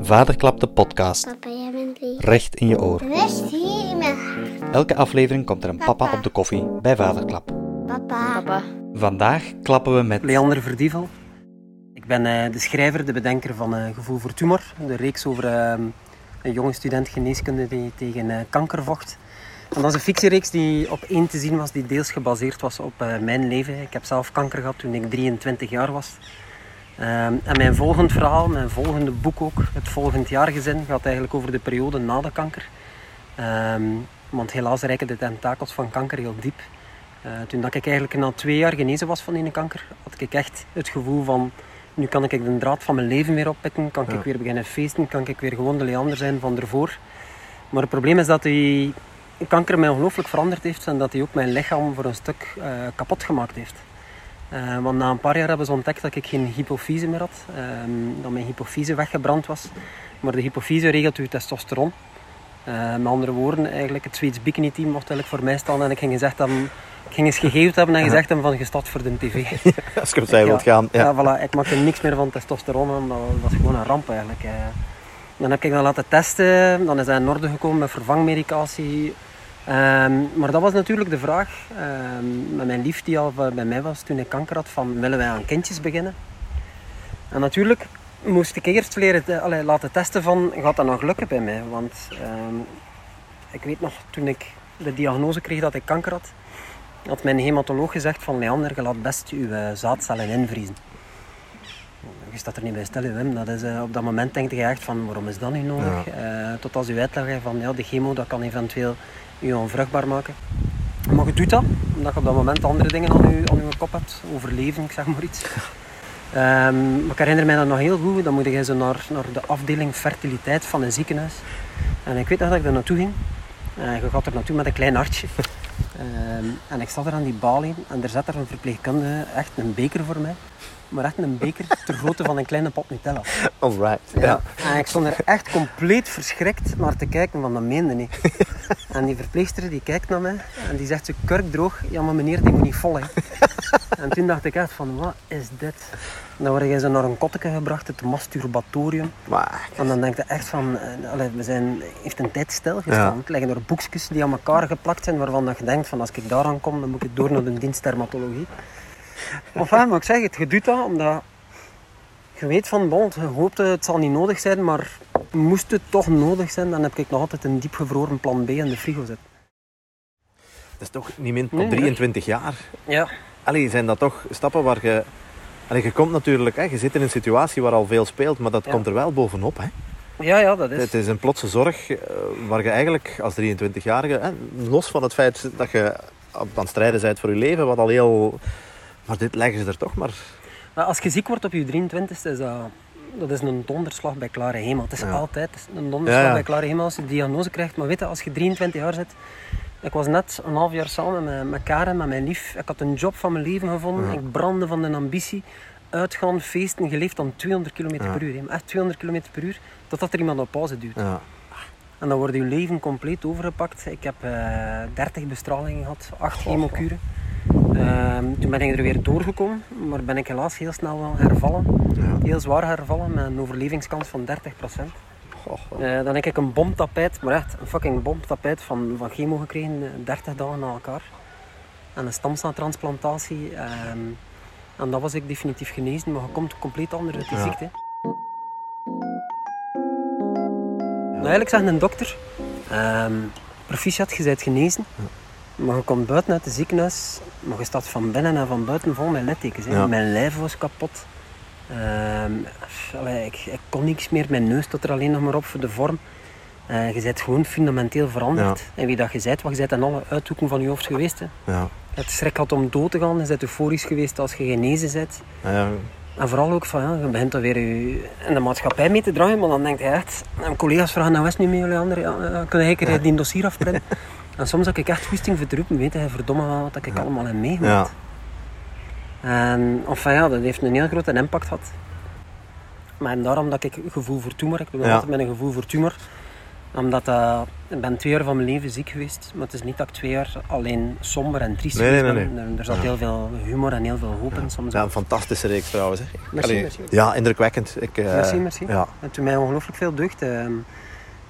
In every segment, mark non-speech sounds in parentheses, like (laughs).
Vaderklap de podcast. Papa, jij bent lief. Recht in je oor. Rust hier in mijn hart. Elke aflevering komt er een papa op de koffie bij Vaderklap. Papa. Papa. Vandaag klappen we met Leander Verdievel. Ik ben eh, de schrijver, de bedenker van eh, Gevoel voor Tumor. De reeks over eh, een jonge student geneeskunde die tegen eh, kanker vocht. En dat is een fictiereeks die op één te zien was, die deels gebaseerd was op eh, mijn leven. Ik heb zelf kanker gehad toen ik 23 jaar was. Ehm, en mijn volgend verhaal, mijn volgende boek ook, Het Volgend Jaargezin, gaat eigenlijk over de periode na de kanker. Ehm, want helaas reiken de tentakels van kanker heel diep. Eh, toen dat ik eigenlijk na twee jaar genezen was van die kanker, had ik echt het gevoel van nu kan ik de draad van mijn leven weer oppikken, kan ik weer beginnen feesten, kan ik weer gewoon de Leander zijn van ervoor. Maar het probleem is dat die kanker mij ongelooflijk veranderd heeft en dat hij ook mijn lichaam voor een stuk eh, kapot gemaakt heeft. Eh, want na een paar jaar hebben ze ontdekt dat ik geen hypofyse meer had, ehm, dat mijn hypofyse weggebrand was. Maar de hypofyse regelt uw testosteron. Eh, met andere woorden, eigenlijk het Zweeds bikini team mocht eigenlijk voor mij staan en ik ging, gezegd hebben, ik ging eens gegeven hebben en gezegd hebben van gestart voor de tv. (laughs) als je opzij wilt gaan. Ja. Ja, voilà. Ik maakte niks meer van testosteron. Dat was gewoon een ramp eigenlijk. eh. Dan heb ik dat laten testen. Dan is hij in orde gekomen met vervangmedicatie. Ehm, maar dat was natuurlijk de vraag ehm, met mijn lief die al bij mij was toen ik kanker had. Van, willen wij aan kindjes beginnen? En natuurlijk moest ik eerst leren te- allee, laten testen van, gaat dat nog lukken bij mij? Want ehm, ik weet nog, toen ik de diagnose kreeg dat ik kanker had, had mijn hematoloog gezegd van Leander, je laat best je eh, zaadcellen invriezen. Je staat er niet bij stil, Wim. Dat is, eh, op dat moment denk je echt van, waarom is dat nu nodig? Eh, tot als u uitlegt van, ja, de chemo dat kan eventueel u onvruchtbaar maken. Maar je doet dat, omdat je op dat moment andere dingen aan je, aan je kop hebt. Overleven, ik zeg maar iets. (laughs) Maar ik herinner mij dat nog heel goed. Dan moet je zo naar, naar de afdeling fertiliteit van een ziekenhuis. En ik weet nog dat ik daar naartoe ging. Eh, je gaat er naartoe met een klein hartje. (laughs) Ehm, en ik zat er aan die balie en er zat er een verpleegkundige, echt een beker voor mij. Maar echt een beker (laughs) ter grootte van een kleine pot Nutella. Alright. Ja. En ik stond er echt compleet verschrikt naar te kijken, want dat meende niet. (laughs) En die verpleegster die kijkt naar mij en die zegt zo kurkdroog, ja maar meneer, die moet niet vol hè. (laughs) En toen dacht ik echt van, wat is dit? Dan word je zo naar een kotteke gebracht, het masturbatorium. Maar, En dan denk je echt van, eh, allee, we zijn, heeft een tijd stilgestaan. Ja. Het liggen er boekjes die aan elkaar geplakt zijn, waarvan dat je denkt van, als ik daaraan kom, dan moet ik door naar de dienst dermatologie. Enfin, maar ik zeg het, je doet dat omdat je weet van, bon, je hoopt het zal niet nodig zijn, maar moest het toch nodig zijn, dan heb ik nog altijd een diepgevroren plan B in de frigo zitten. dat is toch niet min op Nee, 23 jaar. Ja. Allee, zijn dat toch stappen waar je... Allee, je komt natuurlijk... Hè, je zit in een situatie waar al veel speelt, maar dat Ja. komt er wel bovenop. Hè. Ja, ja, dat is. Het is een plotse zorg eh, waar je eigenlijk als 23-jarige... hè, Los van het feit dat je aan het strijden bent voor je leven, wat al heel... Maar dit leggen ze er toch maar... Maar als je ziek wordt op je 23 is dat, dat is een donderslag bij klare hemel. Het is Ja. altijd een donderslag Ja, bij klare hemel als je die diagnose krijgt. Maar weet je, als je 23 jaar zit... Ik was net een half jaar samen met, met Karen, met mijn lief. Ik had een job van mijn leven gevonden. Ja. Ik brandde van een ambitie. Uitgaan, feesten, geleefd aan 200 km per uur. Echt 200 km per uur. Totdat er iemand op pauze duwt. Ja. En dan wordt je leven compleet overgepakt. Ik heb eh 30 bestralingen gehad, 8 chemokuren. Ehm, toen ben ik er weer doorgekomen, maar ben ik helaas heel snel wel hervallen. Ja. Heel zwaar hervallen, met een overlevingskans van 30%. Goh, goh. Eh, dan heb ik een bomtapijt, maar echt een fucking bomtapijt van, van chemo gekregen, eh, 30 dagen na elkaar. En een stamceltransplantatie. ehm, en dat was ik definitief genezen, maar je komt compleet anders uit die Ja. ziekte. Nou, eigenlijk zegt een dokter, ehm proficiat, je bent genezen. Maar je komt buiten uit het ziekenhuis, maar je staat van binnen en van buiten vol met littekens. Ja. Mijn lijf was kapot. Ehm, ik, ik kon niks meer, mijn neus tot er alleen nog maar op voor de vorm. Eh, je bent gewoon fundamenteel veranderd. En wie dat je bent, wat je bent in alle uithoeken van je hoofd geweest. Hè. Ja. Je hebt schrik gehad om dood te gaan, je bent euforisch geweest als je genezen bent. Ja, ja. En vooral ook van, ja, je begint dan weer je, in de maatschappij mee te draaien, maar dan denk je echt... En mijn collega's vragen, nou is het nu mee, Leander? Ja, ja, kun je een die dossier afprinten? (laughs) en soms heb ik echt goesting voor te roepen, weet je, verdomme wel wat ik allemaal heb meegemaakt. En enfin, ja, dat heeft een heel grote impact gehad. Maar en daarom dat ik gevoel voor tumor, ik ben Ja. altijd met een gevoel voor tumor. Omdat dat, ik ben twee jaar van mijn leven ziek geweest, maar het is niet dat ik twee jaar alleen somber en triest Nee, nee, geweest nee, ben. Er, zat heel veel humor en heel veel hoop in soms. Ja, een fantastische reeks trouwens. Hè. Merci, Allee, merci. Ja, indrukwekkend. Ik, eh, Merci, merci. Ja. Het doet mij ongelooflijk veel deugd. eh,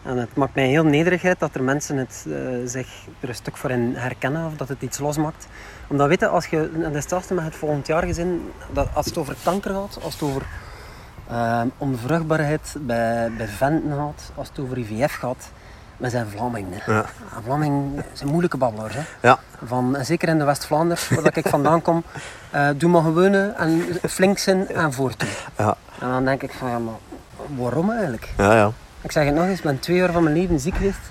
en het maakt mij heel nederigheid dat er mensen het, eh, zich er een stuk voor in herkennen of dat het iets losmaakt. Omdat weet je, als je, en dat is hetzelfde met het volgend jaar gezin, dat als het over kanker gaat, als het over eh, onvruchtbaarheid bij, bij venten gaat, als het over IVF gaat, we zijn Vlamingen. Ja. En Vlamingen zijn moeilijke babbelaars. Hè. Ja. Van, zeker in de West-Vlaanderen, waar ik vandaan kom, eh, doe maar gewoon en flink zijn en voortdoen. Ja. En dan denk ik van, ja, maar waarom eigenlijk? Ja, ja. Ik zeg het nog eens, ik ben twee jaar van mijn leven ziek geweest.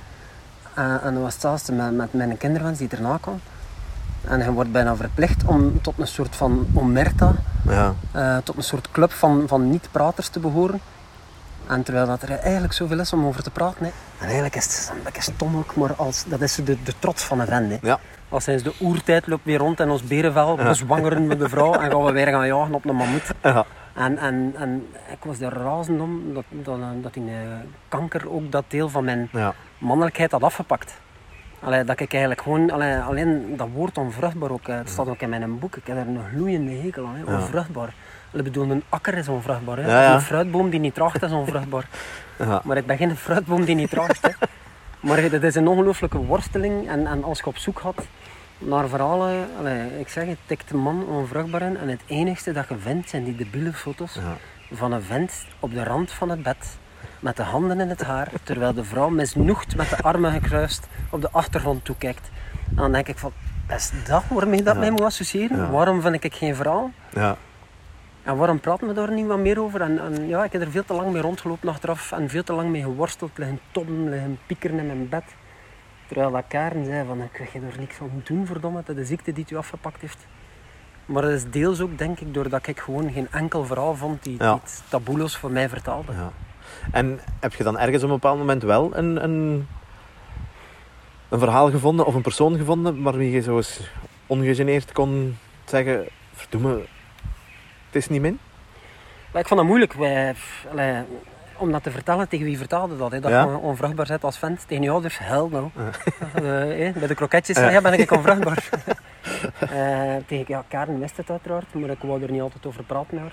Eh, en dat was hetzelfde met, met mijn kinderwens die erna kwam. En je wordt bijna verplicht om tot een soort van omerta, ja. eh, tot een soort club van, van niet-praters te behoren. En terwijl dat er eigenlijk zoveel is om over te praten. Hè. En eigenlijk is het een beetje stom ook, maar als, dat is de, de trots van een vent. Hè. Ja. Als sinds de oertijd loopt weer rond in ons berenvel, bezwangeren met de vrouw en gaan we weer gaan jagen op een mammoet. Ja. En, en, en ik was er razend om dat, dat, dat die eh, kanker ook dat deel van mijn Ja. mannelijkheid had afgepakt. Allee, dat ik eigenlijk gewoon, allee, alleen dat woord onvruchtbaar ook, eh, het staat ook in mijn boek, ik heb er een gloeiende hekel aan, onvruchtbaar. Ik bedoel, een akker is onvruchtbaar, hè. Ja, ja. een fruitboom die niet draagt is onvruchtbaar. (laughs) Ja. Maar ik ben geen fruitboom die niet draagt. Hè. Maar het is een ongelooflijke worsteling en, en als je op zoek gaat naar verhalen, allee, ik zeg het, tikt de man onvruchtbaar in en het enigste dat je vindt zijn die debiele foto's Ja. van een vent op de rand van het bed met de handen in het haar, terwijl de vrouw misnoegd met de armen gekruist op de achtergrond toekijkt. En dan denk ik van, is dat waarmee je dat Ja. mij moet associëren? Ja. Waarom vind ik geen verhaal? Ja. En waarom praten we daar niet wat meer over? En, en ja, ik heb er veel te lang mee rondgelopen achteraf en veel te lang mee geworsteld, liggen tobben, liggen piekeren in mijn bed. Terwijl dat Karen zei van, ik weet je er niks aan doen, verdomme, dat de ziekte die het u afgepakt heeft. Maar dat is deels ook, denk ik, doordat ik gewoon geen enkel verhaal vond die, Ja. die het taboeloos voor mij vertaalde. Ja. En heb je dan ergens op een bepaald moment wel een, een, een verhaal gevonden of een persoon gevonden waarmee je zo eens ongegeneerd kon zeggen: Verdomme, het is niet min? Maar ik vond dat moeilijk. Wij, om dat te vertellen, tegen wie vertaalde dat? Hè? Dat Ja. je onvruchtbaar bent als vent. Tegen je ouders, hell no. (laughs) Eh, eh, bij de kroketjes, Ja. ja. ben ik onvruchtbaar. (laughs) Eh, tegen ja, Karen wist het uiteraard, maar ik wou er niet altijd over praten. Hoor.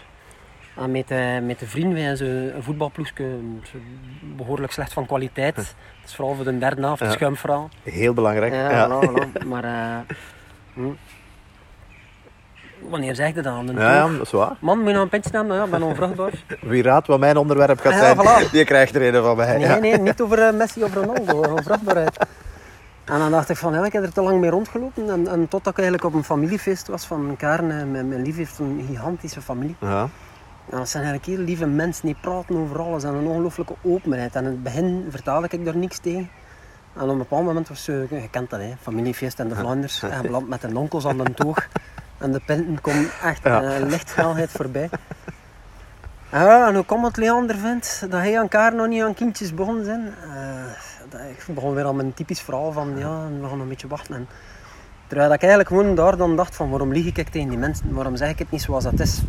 En met, eh, met de vrienden, wij zijn zo een voetbalploegje, zo behoorlijk slecht van kwaliteit. Het is vooral voor de derde helft, een schuimverhaal. Heel belangrijk. Ja, Ja. voilà, voilà. Maar eh, hm. Wanneer zeg je dat aan de Ja, ja, dat is waar. Man, moet je nou een pintje nemen? Ja, ik ben onvruchtbaar. (laughs) Wie raadt wat mijn onderwerp gaat Ja, zijn, voilà. (laughs) die krijgt er een van mij. Nee, Ja. nee, niet over eh, Messi of Ronaldo, over vruchtbaarheid. En dan dacht ik van, ja, ik heb er te lang mee rondgelopen. En, en totdat ik eigenlijk op een familiefeest was van Karen. en Mijn, mijn lief heeft een gigantische familie. Ja. En dat zijn eigenlijk heel lieve mensen die praten over alles en een ongelooflijke openheid. En in het begin vertaalde ik daar niks tegen. En op een bepaald moment was ze, je kent dat hè, familiefeest in de Vlaanders. (laughs) En beland met de onkels aan de toog. En de pinten komen echt Ja. eh, lichtsnelheid voorbij. Ja, en hoe komt het, Leander vindt, dat hij aan Karen nog niet aan kindjes begonnen zijn? Dat, ik begon weer aan mijn typisch verhaal van, ja, we gaan een beetje wachten. En, terwijl ik eigenlijk gewoon daar dan dacht van, waarom lieg ik tegen die mensen? Waarom zeg ik het niet zoals dat is?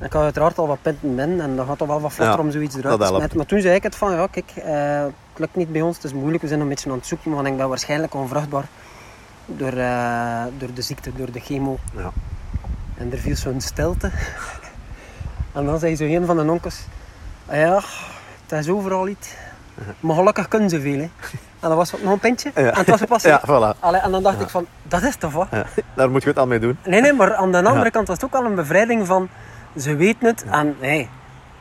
Ik had uiteraard al wat pinten binnen en dat gaat toch wel wat vlotter Ja, om zoiets eruit te smijten. Maar toen zei ik het van, ja kijk, eh, het lukt niet bij ons, het is moeilijk, we zijn een beetje aan het zoeken, want ik ben waarschijnlijk onvruchtbaar door, eh, door de ziekte, door de chemo. Ja. En er viel zo'n stilte. en dan zei zo een van de onkels, "Ah ja, het is overal iets. Maar gelukkig kunnen ze veel. Hè. En dat was nog een pintje. Ja. En het was gepasseerd. Ja, voilà. Allee, en dan dacht ik van, dat is toch wat? Ja. Daar moet je het al mee doen. Nee, nee, maar aan de andere kant was het ook al een bevrijding van, ze weten het. En hey,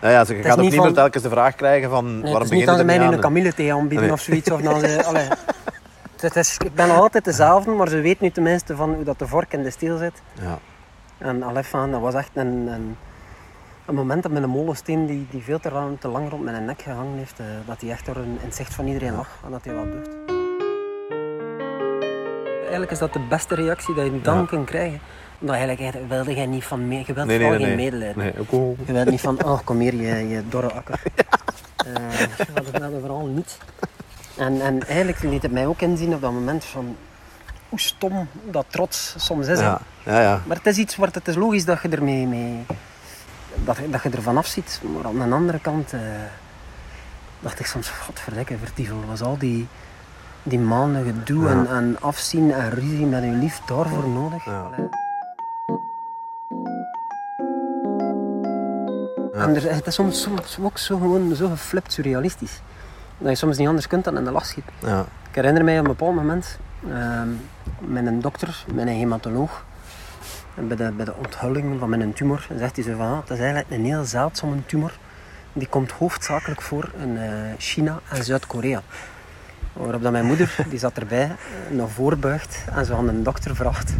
Ja, ja, ze is gaat ook niet niet van- telkens de vraag krijgen van nee, waarom het begin niet je dat ze mij niet nu een kamillethee aanbieden Nee. of zoiets. Of dan ze, (laughs) allee, het is, ik ben altijd dezelfde, maar ze weet nu tenminste van hoe dat de vork in de steel zit. Ja. En allee, van, dat was echt een, een, een moment dat met een molensteen die, die veel te, lang- te lang rond mijn nek gehangen heeft, eh, dat hij echt door een, in het zicht van iedereen lag en dat hij wat deugd. Eigenlijk is dat de beste reactie dat je dan Ja. kunt krijgen. Omdat eigenlijk, wilde jij niet van me, je wilt Nee, nee, nee. geen nee. medelijden. Nee, ook. Je wilt niet van, oh kom hier, je, je dorre akker. Dat is dat vooral niet. En, en eigenlijk liet het mij ook inzien op dat moment van hoe stom dat trots soms is. Ja, ja, ja. Maar het is iets waar het is logisch dat je ermee mee, dat, je- dat je ervan afziet. Maar aan de andere kant, eh, dacht ik soms, wat verdikke, vertieven, was al die, die maanden gedoe en, en afzien en ruzie met je lief daarvoor nodig. En er, het is soms, soms ook zo, gewoon zo geflipt surrealistisch. Dat je soms niet anders kunt dan in de lach schieten. Ja. Ik herinner mij op een bepaald moment ehm, met een dokter, met een hematoloog, en bij de, bij de onthulling van mijn tumor, zegt hij zo van, ah, het is eigenlijk een heel zeldzame tumor. Die komt hoofdzakelijk voor in eh, China en Zuid-Korea. Waarop dat mijn moeder, (laughs) die zat erbij, eh, naar voren buigt en zo aan de dokter vraagt.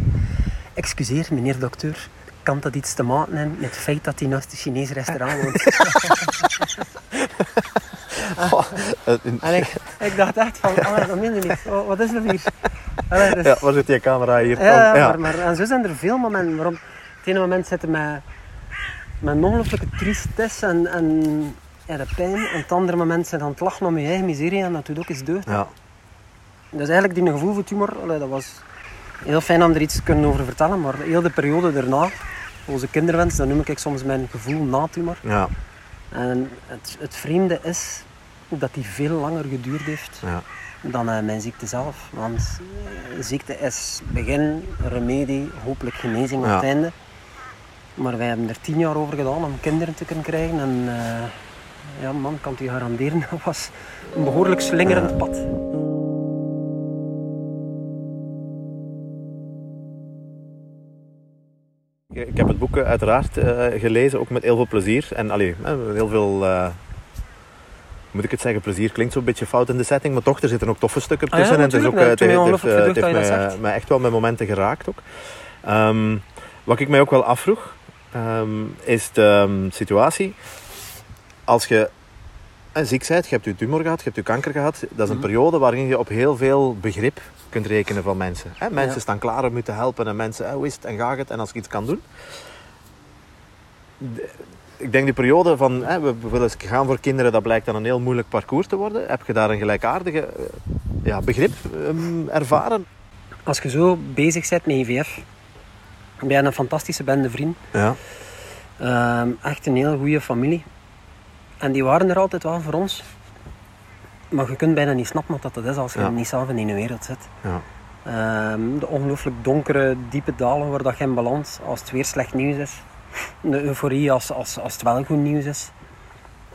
Excuseer, meneer dokter, kan dat iets te maken hebben met het feit dat hij naast een Chinees restaurant woont? (laughs) (laughs) Oh, eh, En ik, (laughs) ik dacht echt van, ah, dat meen je niet. Wat- Wat is er hier? Allee, dus- ja, waar zit die camera hier? Ja, Oh, ja. Maar, maar en zo zijn er veel momenten waarop het ene moment zitten met, met een ongelooflijke tristesse en, en ja, de pijn. En het andere moment zit aan het lachen om je eigen miserie en dat doet ook eens deugd. Ja. Dus eigenlijk die gevoel voor tumor, allee, dat was heel fijn om er iets te kunnen over vertellen. Maar heel de periode daarna, onze kinderwens, dat noem ik soms mijn gevoel na tumor. Ja. En het, het vreemde is dat die veel langer geduurd heeft Ja. dan eh, mijn ziekte zelf. Want eh, ziekte is begin, remedie, hopelijk genezing op Ja. het einde. Maar wij hebben er tien jaar over gedaan om kinderen te kunnen krijgen. En eh, ja, man, kan het u garanderen, (laughs) dat was een behoorlijk slingerend pad. Ik ik heb het boek uiteraard eh, gelezen, ook met heel veel plezier. En allee, heel veel, eh, moet ik het zeggen, plezier klinkt zo'n beetje fout in de setting, maar toch, er zitten ook toffe stukken Ah ja, tussen. en het is ook, eh, het heeft, mij eh, mij, echt wel met momenten geraakt ook. Ehm, wat ik mij ook wel afvroeg, ehm, is de ehm, situatie als je eh, ziek bent, je hebt je tumor gehad, je hebt je kanker gehad, dat is een Mhm. periode waarin je op heel veel begrip kunt rekenen van mensen. Hè? Mensen Ja. staan klaar om je te helpen en mensen, hoe is het en gaat het en als ik iets kan doen. De- ik denk die periode van hè, we willen gaan voor kinderen, dat blijkt dan een heel moeilijk parcours te worden. Heb je daar een gelijkaardige eh, ja, begrip ehm, ervaren? Als je zo bezig bent met IVF, ben je een fantastische bende vrienden. Ja. Ehm, echt een heel goede familie. En die waren er altijd wel voor ons. Maar je kunt bijna niet snappen wat dat is als je Ja. niet zelf in die wereld zit. Ja. Ehm, de ongelooflijk donkere, diepe dalen waar dat je in balans als het weer slecht nieuws is. De euforie als, als, als het wel goed nieuws is.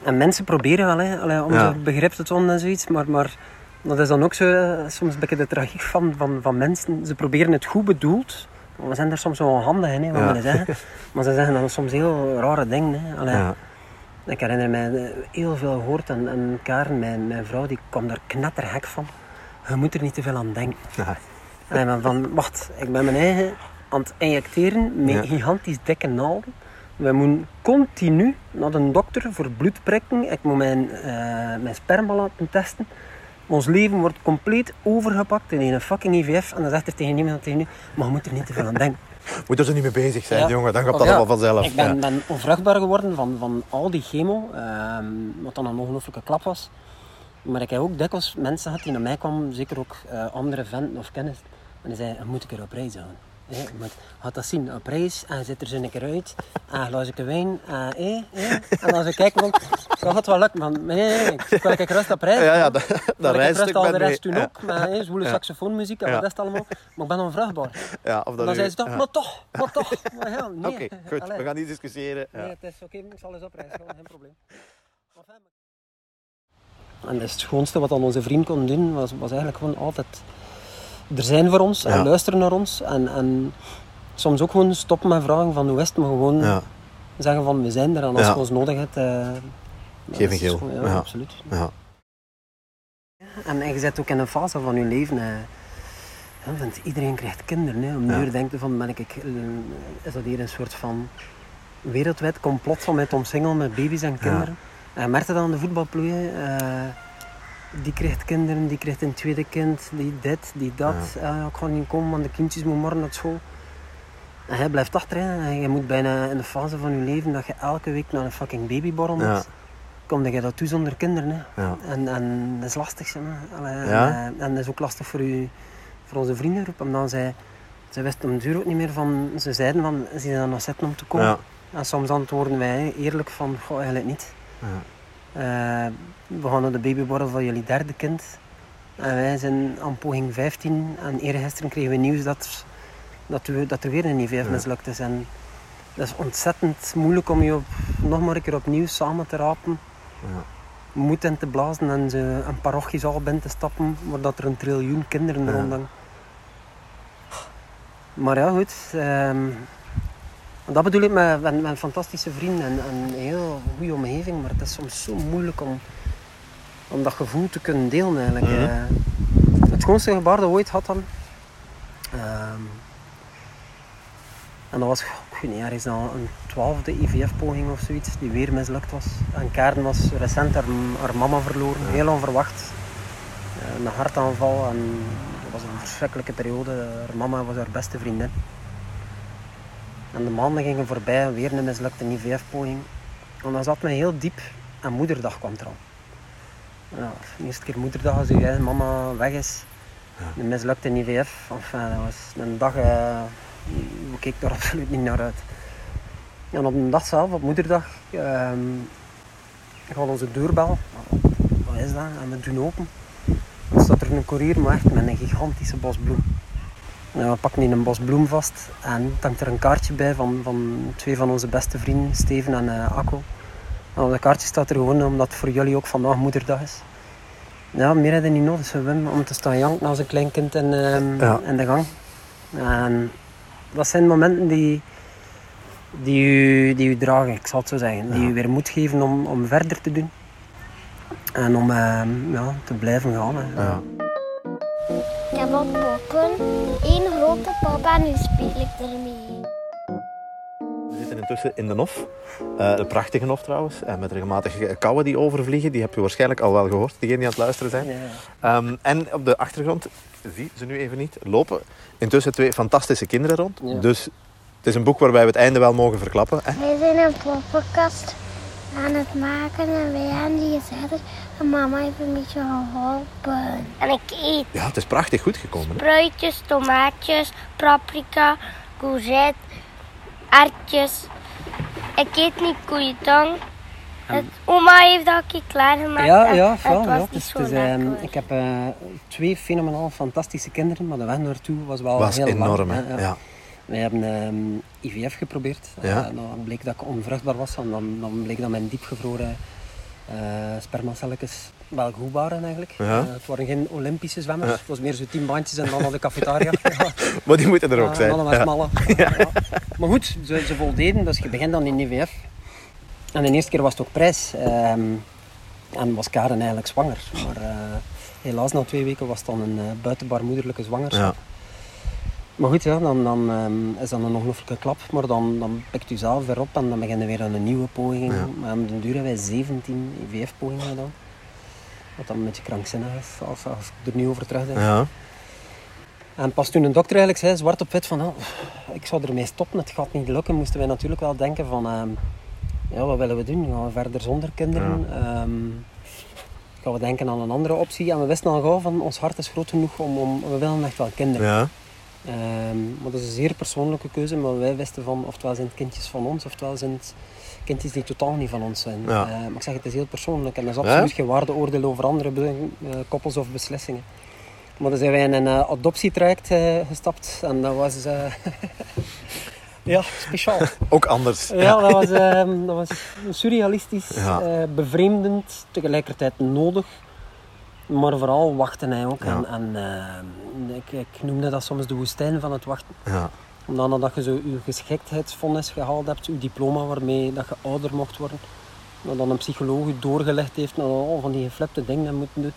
En mensen proberen wel hè, allee, om Ja. begrip te tonen en zoiets, maar, maar dat is dan ook zo, eh, soms een beetje de tragiek van, van, van mensen. Ze proberen het goed bedoeld, we zijn er soms wel handig in, hè, wat Ja. we zeggen. (laughs) Maar ze zeggen dan soms heel rare dingen. Hè. Allee, Ja. Ik herinner mij eh, heel veel gehoord en, en Karen, mijn, mijn vrouw, die kwam daar knetterhek van. Je moet er niet te veel aan denken. Ja. En van, wacht, ik ben mijn eigen aan het injecteren met Ja. gigantisch dikke naalden. We moeten continu naar de dokter voor bloedprikken. Ik moet mijn, eh, mijn sperma laten testen. Ons leven wordt compleet overgepakt in een fucking IVF. En dan zegt er tegen iemand tegen u, maar je moet er niet te veel aan denken. (laughs) Moet er zo niet mee bezig zijn, Ja. jongen. Dan gaat dat ja, allemaal vanzelf. Ik ben, Ja. ben onvruchtbaar geworden van, van al die chemo, ehm, wat dan een ongelooflijke klap was. Maar ik heb ook dikwijls mensen gehad die naar mij kwamen, zeker ook eh, andere venten of kennis. En die zeiden, moet ik er op reis gaan? Hé, maar gaat dat zien, op reis, en zit er zo een keer uit, en een glaasje wijn, en, hé. en als ik kijk, dan gaat het wel lukken, want nee, nee, nee, ik wil ik rust op reis. Ja, ja, dat, Maar dat ik al de rest toen ook, met hè, zwoele saxofoonmuziek en wat is allemaal. Maar ik ben onvruchtbaar. Ja, of dat dan zei ze toch, maar toch, maar toch. (laughs) Maar nee. Oké, goed. We gaan niet discussiëren. Ja. Nee, het is oké, ik zal eens oprijzen, geen probleem. En het schoonste wat dan onze vriend kon doen, was, was eigenlijk gewoon altijd er zijn voor ons en Ja. luisteren naar ons. En, en soms ook gewoon stoppen met vragen van hoe is het, maar gewoon Ja. zeggen van we zijn er en als Ja. je ons nodig hebt... eh, Geef een geel. gewoon- Ja, Ja. absoluut. Ja. En, en je zit ook in een fase van je leven. eh, ja, want iedereen krijgt kinderen. Hè. Om Ja. nu denken van, ben ik, eh, is dat hier een soort van wereldwijd complot van mij te omsingelen met baby's en kinderen. En je merkte dat aan de voetbalploeien. eh, die krijgt kinderen, die krijgt een tweede kind, die dit, die dat. Eh, ik ga niet komen, want de kindjes moeten morgen naar school. En hij blijft achter. Hè. En je moet bijna in de fase van je leven dat je elke week naar een fucking babyborrel moet. Ja. Kom je dat toe zonder kinderen. Hè. Ja. En, en dat is lastig. Zeg maar. Allee, Ja? en, eh, en dat is ook lastig voor, u, voor onze vriendengroep. Omdat zij, zij wisten om duur ook niet meer van... Ze zeiden van, ze zijn nog zitten om te komen. Ja. En soms antwoorden wij eerlijk van, goh, eigenlijk niet. Ja. We gaan naar de babyborrel van jullie derde kind. En wij zijn aan poging 15. En eergisteren kregen we nieuws dat, dat, we, dat er weer een IVF mislukt is. En dat is ontzettend moeilijk om je op, nog maar een keer opnieuw samen te rapen. Ja. Moed in te blazen en ze een parochiezaal binnen te stappen. Waar dat er een triljoen kinderen Ja. rondhangen. Maar ja, goed. ehm, dat bedoel ik met, met, met fantastische vrienden en, en een heel goede omgeving. Maar het is soms zo moeilijk om, om dat gevoel te kunnen delen eigenlijk. Mhm. eh. het schoonste gebaar dat we ooit had dan. ehm, en dat was, ik weet niet, ergens na een twaalfde IVF-poging of zoiets, die weer mislukt was. En Karen was recent haar, haar mama verloren, Ja. heel onverwacht. Eh, Een hartaanval en dat was een verschrikkelijke periode. Haar mama was haar beste vriendin. En de maanden gingen voorbij, weer een mislukte IVF-poging. En dan zat me heel diep en moederdag kwam er al. Ja, de eerste keer moederdag als je eigen mama weg is. Een mislukte IVF. Enfin, dat was een dag, eh, ik keek daar (laughs) absoluut niet naar uit. En op de dag zelf, op moederdag, ehm gaat onze deurbel. Wat is dat? En we doen open. Dan staat er een koerier, maar echt met een gigantische bos bloem. Ja, we pakken die een bos bloem vast en er hangt er een kaartje bij van, van twee van onze beste vrienden, Steven en eh Akko. En op dat kaartje staat er gewoon omdat voor jullie ook vandaag moederdag is. Ja, meer hadden niet nodig, zo Wim, om te staan janken als een klein kind in, ehm, Ja. in de gang. En dat zijn momenten die, die, u, die u dragen, ik zal het zo zeggen. Die Ja. u weer moed geven om, om verder te doen. En om ehm, ja, te blijven gaan. hè. Ja. Ik heb wat poppen. Eén grote pop en nu speel ik ermee. Intussen in de Nof. Eh, een prachtige Nof trouwens. En met regelmatig kauwen die overvliegen. Die heb je waarschijnlijk al wel gehoord, degenen die aan het luisteren zijn. Ja. Ehm, en op de achtergrond, zie ze nu even niet, lopen intussen twee fantastische kinderen rond. Ja. Dus het is een boek waarbij we het einde wel mogen verklappen. hè. Wij zijn een poppenkast aan het maken en wij hebben die gezet. En mama heeft een beetje geholpen. En ik eet Ja, het is prachtig goed gekomen. Hè? spruitjes, tomaatjes, paprika, courgette, erwtjes. Ik eet niet koeitang. Het, oma heeft dat ook klaargemaakt. Ja, en ja, het wel, was ja. niet Dus, lekker. ik heb eh, twee fenomenaal fantastische kinderen, maar de weg naartoe was wel was heel enorm. lang. hè. Ja. Wij hebben ehm, IVF geprobeerd. Ja. Eh, dan bleek dat ik onvruchtbaar was en dan, dan bleek dat mijn diepgevroren eh spermacelletjes wel goed waren eigenlijk. Ja. Eh, het waren geen Olympische zwemmers, Ja. het was meer zo tien bandjes en dan naar de cafetaria. (laughs) Maar die moeten er ook Ja, zijn. Allemaal (laughs) Ja. Maar goed, ze, ze voldeden, dus je begint dan in IVF. En de eerste keer was het ook prijs. ehm, en was Karen eigenlijk zwanger. Maar eh, helaas na twee weken was het dan een eh, buitenbaarmoederlijke zwangerschap. Maar goed, ja, dan, dan ehm, is dat een ongelooflijke klap. Maar dan, dan pikt u zelf weer op en dan beginnen we weer aan een nieuwe poging. Ja. Maar aan duur hebben wij 17 IVF-pogingen gedaan. Wat dan een beetje krankzinnig is, als, als ik er nu over terugdenk. Ja. En pas toen een dokter eigenlijk zei, zwart op wit, van oh, ik zou ermee stoppen, het gaat niet lukken, moesten wij natuurlijk wel denken van, ehm, ja, wat willen we doen? Gaan we verder zonder kinderen? Ehm, gaan we denken aan een andere optie? En we wisten al gauw van, ons hart is groot genoeg om, om we willen echt wel kinderen. Ja. Ehm, maar dat is een zeer persoonlijke keuze, maar wij wisten van, oftewel zijn het kindjes van ons, oftewel zijn het kindjes die totaal niet van ons zijn. Ja. Eh, maar ik zeg, het is heel persoonlijk en dat is Ja? absoluut geen waardeoordeel over andere eh, koppels of beslissingen. Maar dan zijn wij in een eh, adoptietraject eh, gestapt en dat was (laughs) ja, speciaal. (laughs) Ook anders. Ja, dat was, ehm, dat was surrealistisch, Ja. bevreemdend, tegelijkertijd nodig. Maar vooral wachten hij ook. En, en ehm, ik, ik noemde dat soms de woestijn van het wachten. Ja. Omdat nadat je zo je geschiktheidsvonnis gehaald hebt, je diploma waarmee dat je ouder mocht worden, dat dan een psycholoog je doorgelegd heeft naar al van die geflipte dingen dat je moet doen.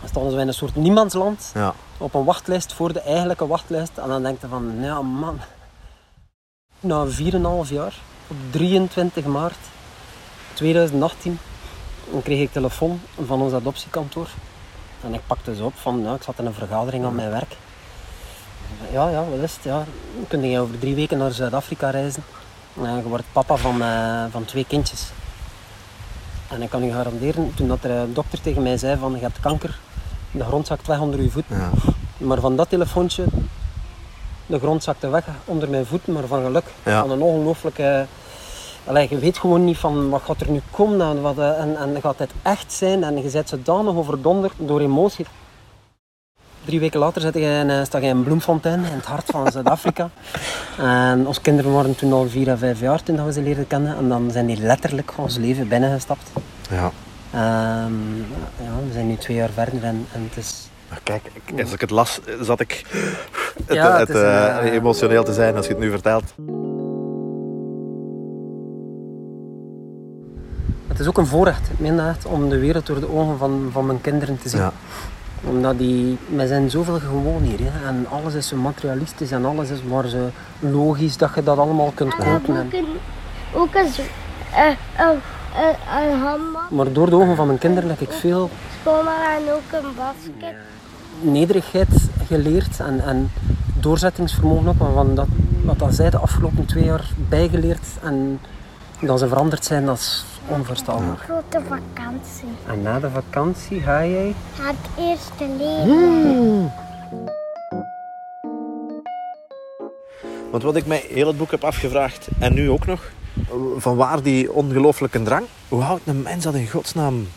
Dan staan ze in een soort niemandsland Ja. op een wachtlijst voor de eigenlijke wachtlijst. En dan denk je van, ja man. Na 4,5 jaar, op 23 maart 2018, dan kreeg ik telefoon van ons adoptiekantoor. En ik pakte ze op van, ja, ik zat in een vergadering aan mijn werk. Ja, ja, wat is het? Ja. Kun je over drie weken naar Zuid-Afrika reizen. En je wordt papa van, eh, van twee kindjes. En ik kan u garanderen, toen dat er een dokter tegen mij zei van je hebt kanker, de grond zakt weg onder je voet. Ja. Maar van dat telefoontje, de grond zakte weg onder mijn voeten, maar van geluk. Ja. Van een ongelooflijke Allee, je weet gewoon niet van wat gaat er nu komen en, wat, eh, en, en gaat het echt zijn. En je bent zodanig overdonderd door emotie. Drie weken later zit je in, eh, sta je in Bloemfontein, in het hart van (laughs) Zuid-Afrika. En onze kinderen waren toen al vier en vijf jaar toen we ze leerden kennen. En dan zijn die letterlijk ons leven binnengestapt. Ja. Ehm, ja, we zijn nu twee jaar verder en, en het is... Maar kijk, als ik het las, zat ik het, Ja, het, eh, eh, emotioneel te zijn als je het nu vertelt. Het is ook een voorrecht, ik meen dat echt, om de wereld door de ogen van, van mijn kinderen te zien. Ja. Omdat die, wij zijn zoveel gewoon hier. Hè. En alles is zo materialistisch en alles is maar zo logisch dat je dat allemaal kunt En kopen. ook En, een, ook een, eh, eh, eh, een maar door de ogen van mijn kinderen heb ik veel schoonmaak en ook een basket. nederigheid geleerd en, en doorzettingsvermogen ook. Want dat, wat dat zij de afgelopen twee jaar bijgeleerd en dat ze veranderd zijn, dat is onvoorstelbaar. Grote vakantie. En na de vakantie ga jij Het eerste leven. Want wat ik mij heel het boek heb afgevraagd, en nu ook nog, van waar die ongelooflijke drang? Hoe houdt een mens dat in godsnaam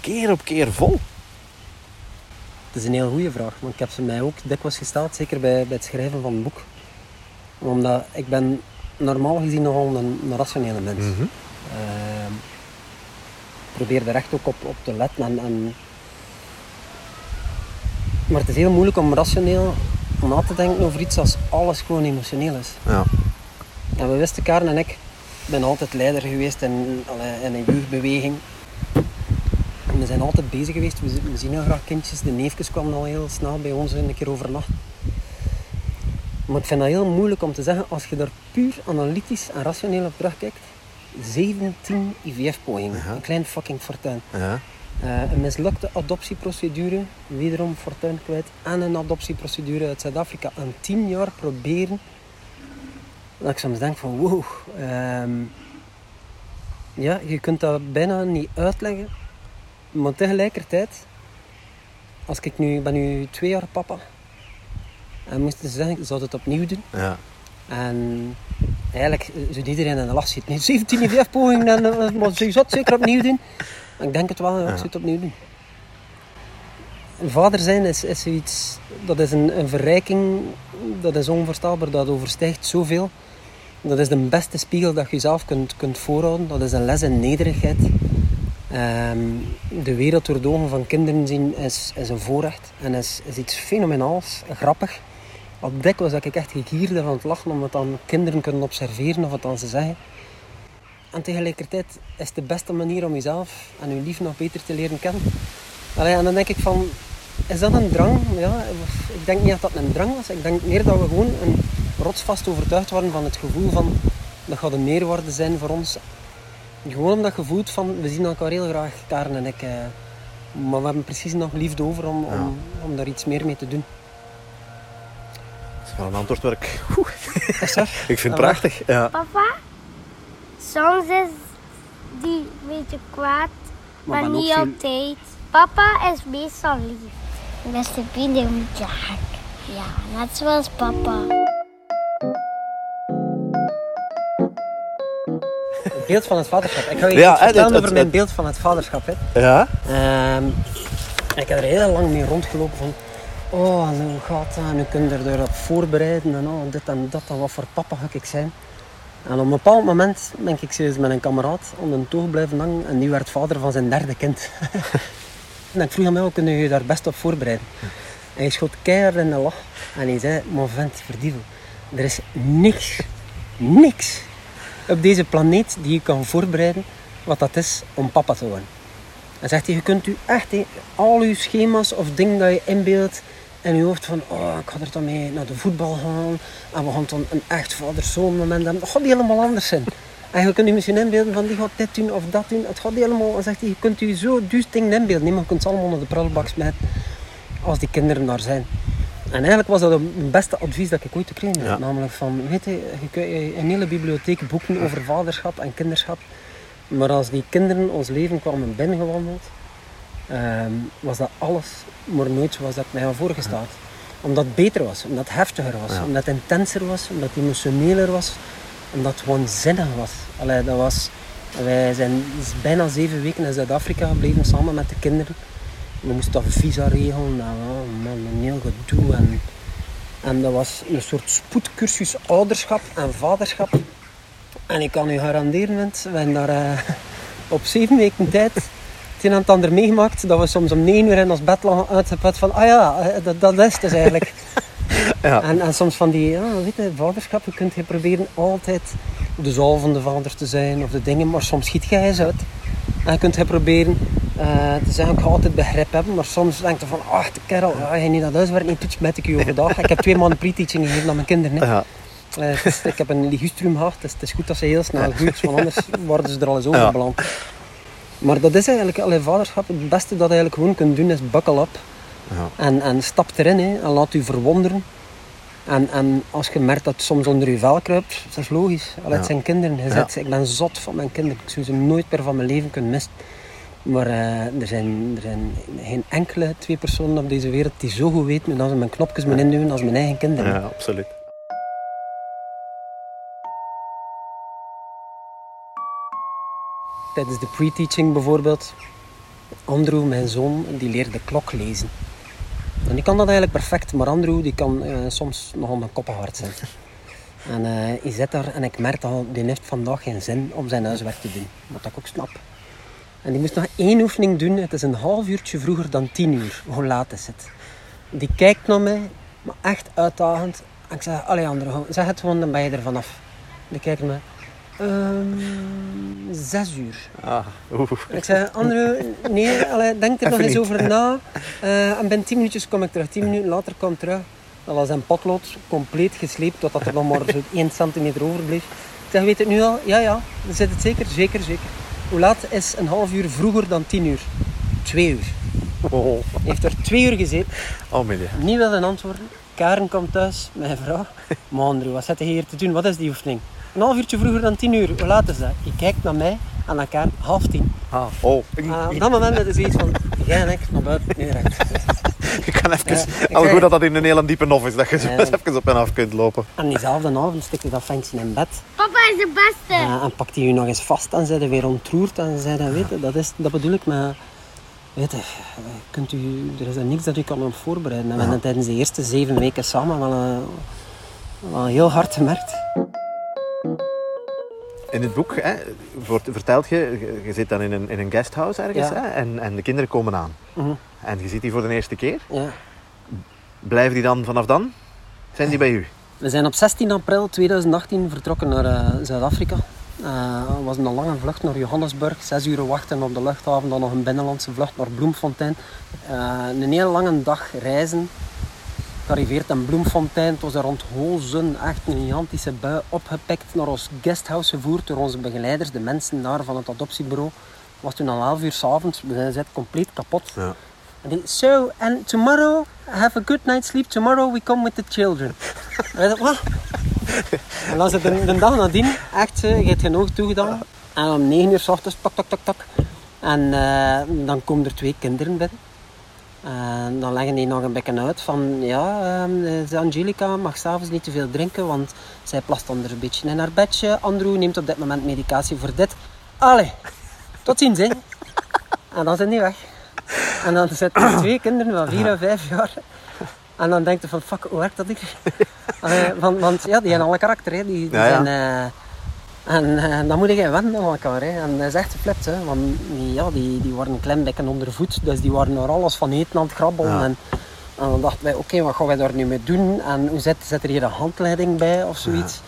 keer op keer vol? Het is een heel goede vraag, want ik heb ze mij ook dikwijls gesteld, zeker bij, bij het schrijven van het boek. Omdat ik ben normaal gezien nogal een, een rationele mens. Ik probeer er echt ook op, op te letten. En, en... Maar het is heel moeilijk om rationeel na te denken over iets als alles gewoon emotioneel is. Ja. En we wisten, Karen en ik, ben altijd leider geweest in, in een jeugdbeweging. En we zijn altijd bezig geweest. We, zien- we zien heel graag kindjes. De neefjes kwamen al heel snel bij ons een keer overnachten. Maar ik vind dat heel moeilijk om te zeggen, als je daar puur analytisch en rationeel op terugkijkt. 17 IVF-pogingen. Een klein fucking fortuin. Eh, een mislukte adoptieprocedure, wederom fortuin kwijt. En een adoptieprocedure uit Zuid-Afrika. En 10 jaar proberen. Dat ik soms denk van wow. ehm, ja, je kunt dat bijna niet uitleggen. Maar tegelijkertijd, als ik nu, ik ben nu twee jaar papa. En moesten ze zeggen, zou het opnieuw doen. Ja. En eigenlijk eh, zou iedereen in de lach zitten. Nee, 17 IVF-pogingen, en, eh, maar ze zou het zeker opnieuw doen. Maar ik denk het wel, ja, ik zou het opnieuw doen. Vader zijn is, is zoiets, dat is een, een verrijking, dat is onvoorstelbaar, dat overstijgt zoveel. Dat is de beste spiegel dat je jezelf kunt, kunt voorhouden. Dat is een les in nederigheid. Ehm, de wereld door de ogen van kinderen zien is, is een voorrecht en is, is iets fenomenaals, grappig. Op dikwijls dat ik echt gegierde van het lachen omdat dan kinderen kunnen observeren of wat dan ze zeggen. En tegelijkertijd is het de beste manier om jezelf en je lief nog beter te leren kennen. Allee, en dan denk ik van, is dat een drang? Ja, ik denk niet dat dat een drang was. Ik denk meer dat we gewoon een rotsvast overtuigd waren van het gevoel van, dat gaat een meerwaarde zijn voor ons. Gewoon omdat je voelt van, we zien elkaar heel graag, Karen en ik. eh, maar we hebben precies nog liefde over om, om, om daar iets meer mee te doen. Wel een antwoord waar (laughs) ik... Vind het Ah, prachtig. Ja. Papa, soms is die een beetje kwaad, maar, niet veel- altijd. Papa is meestal lief. Beste vrienden moet je hakken. Ja, net zoals papa. Het beeld van het vaderschap. Ik ga je Ja, iets vertellen het- het- over mijn het- beeld van het vaderschap. Hè. Ja? Ehm, ik heb er heel lang mee rondgelopen van... Oh, hoe gaat dat? En hoe kun je erop voorbereiden? En oh, dit en dat. En wat voor papa ga ik zijn? En op een bepaald moment ben ik serieus met een kameraad om een toog blijven hangen. En die werd vader van zijn derde kind. (laughs) en ik vroeg hem, hoe kun je je daar best op voorbereiden? En hij schoot keihard in de lach. En hij zei, mon vent, verdievel. Er is niks, niks op deze planeet die je kan voorbereiden wat dat is om papa te worden. En zegt hij, je kunt u echt hé, al uw schema's of dingen dat je inbeeldt in je hoofd van, oh, ik ga er dan mee naar de voetbal gaan en we gaan dan een echt vader-zoon moment hebben. Dat gaat helemaal anders zijn. (laughs) En je kunt je misschien inbeelden van, die gaat dit doen of dat doen. Het gaat helemaal, zegt hij, je kunt u zo duur dingen inbeelden. Je kunt ze allemaal naar de prullenbak smijten als die kinderen daar zijn. En eigenlijk was dat het beste advies dat ik ooit gekregen heb. Ja. Namelijk van, weet je, je kunt een hele bibliotheek boeken over vaderschap en kinderschap. Maar als die kinderen ons leven kwamen binnengewandeld, ehm, was dat alles, maar nooit zoals dat mij had voorgesteld. Omdat het beter was, omdat het heftiger was, omdat het intenser was, omdat het emotioneler was. Omdat het gewoon zinnig was. Allee, dat was wij zijn bijna zeven weken in Zuid-Afrika gebleven samen met de kinderen. We moesten dat visa regelen. Oh man, een heel gedoe. En, en dat was een soort spoedcursus ouderschap en vaderschap. En ik kan u garanderen, mensen, we hebben daar eh, (laughs) op zeven weken tijd het een en het ander meegemaakt. Dat we soms om negen uur in ons bed lagen uitgeput van, ah ja, eh, dat, dat is het dus eigenlijk. (laughs) Ja. En, en soms van die, ja, weet je, vaderschap, je kunt je proberen altijd de zalvende vader te zijn of de dingen, maar soms schiet jij eens uit. En je kunt je proberen eh, te zeggen, ik ga altijd begrip hebben, maar soms denk je van, ach, de kerel, ja, je niet dat huiswerk niet toets met ik je overdag. Ik heb twee maanden pre-teaching gegeven aan mijn kinderen. Hè. Ja. Eh, is- ik heb een ligustrum gehad, dus het is goed dat ze heel snel goed, want anders (laughs) worden ze er al eens over Ja. beland. Maar dat is eigenlijk, allee, vaderschap, het beste dat je eigenlijk gewoon kunt doen is buckle up. Ja. En, en stap erin hè, en laat u verwonderen. En, en als je merkt dat het soms onder je vel kruipt, dat is logisch. Allee, Het zijn kinderen. Je zegt, ik ben zot van mijn kinderen. Ik zou ze nooit meer van mijn leven kunnen missen. Maar eh, er, zijn, er zijn geen enkele twee personen op deze wereld die zo goed weten hoe ze mijn knopjes moeten induwen als mijn eigen kinderen. ja, absoluut. Tijdens de pre-teaching bijvoorbeeld, Andrew, mijn zoon, die leert de klok lezen. En die kan dat eigenlijk perfect, maar Andrew die kan eh, soms nogal een koppenhard zijn. (laughs) En eh hij zit daar en ik merk al, die heeft vandaag geen zin om zijn huiswerk te doen. Wat ik ook snap. En die moest nog één oefening doen. Het is een half uurtje vroeger dan tien uur. Hoe laat is het? Die kijkt naar mij, maar echt uitdagend. En ik zeg, allee Andrew, zeg het gewoon, dan ben je er vanaf. Die kijkt naar Ehm, zes uur. Ah, oeh. Ik zei, Andrew, nee, allee, denk er Even nog eens niet. over na. Eh, en binnen 10 minuutjes kom ik terug. 10 minuten later kom ik terug. Dat was een potlood, compleet gesleept, totdat er nog maar zo (laughs) 1 centimeter overbleef. Ik zeg, weet het nu al? Ja, ja. Dan zit het zeker? Zeker, zeker. Hoe laat is een half uur vroeger dan 10 uur? 2 uur. Oh, Hij heeft er 2 uur gezeten, oh media. niet willen antwoorden. Karen komt thuis, mijn vrouw. Maar Andrew, wat zit je hier te doen? Wat is die oefening? Een half uurtje vroeger dan 10 uur. Hoe laat is dat? Je kijkt naar mij en naar Karen, half tien. Ah, oh. Ik, Uh, op dat moment is het zoiets van, jij en ik naar buiten, nu recht. (laughs) ik kan even... Ja, al zeg- goed dat dat in een hele diepe nof is, dat je zo Ja. even op en af kunt lopen. En diezelfde avond stikte dat ventje in bed. Papa is de beste. Uh, en pakte je nog eens vast en zei hij weer ontroerd. En zei hij, weet je, dat, is, dat bedoel ik met... Weet je, kunt u, er is er niks dat u kan op voorbereiden. En we hebben tijdens de eerste zeven weken samen wel, eh, wel heel hard gemerkt. In het boek hè, wordt, vertelt je, je- zit dan in een, in een guesthouse ergens Ja. hè, en, en de kinderen komen aan. Mhm, En je ziet die voor de eerste keer. ja. Blijven die dan vanaf dan? Zijn die bij u? We zijn op 16 april 2018 vertrokken naar eh, Zuid-Afrika. Eh, Het was een lange vlucht naar Johannesburg. Zes uur wachten op de luchthaven. Dan nog een binnenlandse vlucht naar Bloemfontein. Eh, een heel lange dag reizen. Gearriveerd in Bloemfontein. Het was daar rond Hozen. Echt een gigantische bui. Opgepikt naar ons guesthouse gevoerd door onze begeleiders. De mensen daar van het adoptiebureau. Het was toen al 11 uur s'avonds. We zijn zitten compleet kapot. Ja. En die, so, and tomorrow, have a good night's sleep. Tomorrow we come with the children. en ik dacht? En dan de, de dag nadien, echt, je hebt geen oog toegedaan. En om 9 uur s ochtends, tak, tak, tak, tak. En eh, dan komen er twee kinderen binnen. En dan leggen die nog een beetje uit van, ja, eh, Angelica mag s'avonds niet te veel drinken, want zij plast anders een beetje in haar bedje. Andrew neemt op dit moment medicatie voor dit. Allee, tot ziens, hè. En dan zijn die weg. En dan zitten er twee kinderen van vier en vijf jaar. En dan denkt je van, fuck, hoe werkt dat? (laughs) Allee, want, want ja, die hebben alle karakter, hè. Die, die Ja, ja. zijn... eh, en eh, dan moet je wennen aan elkaar. Hè. En dat is echt geflipt. Hè. Want die, ja, die, die waren beetje onder voet. Dus die waren er alles van eten aan het krabbelen. Ja. En, en dan dachten wij, oké, wat gaan wij daar nu mee doen? En hoe zit, zit er hier een handleiding bij of zoiets?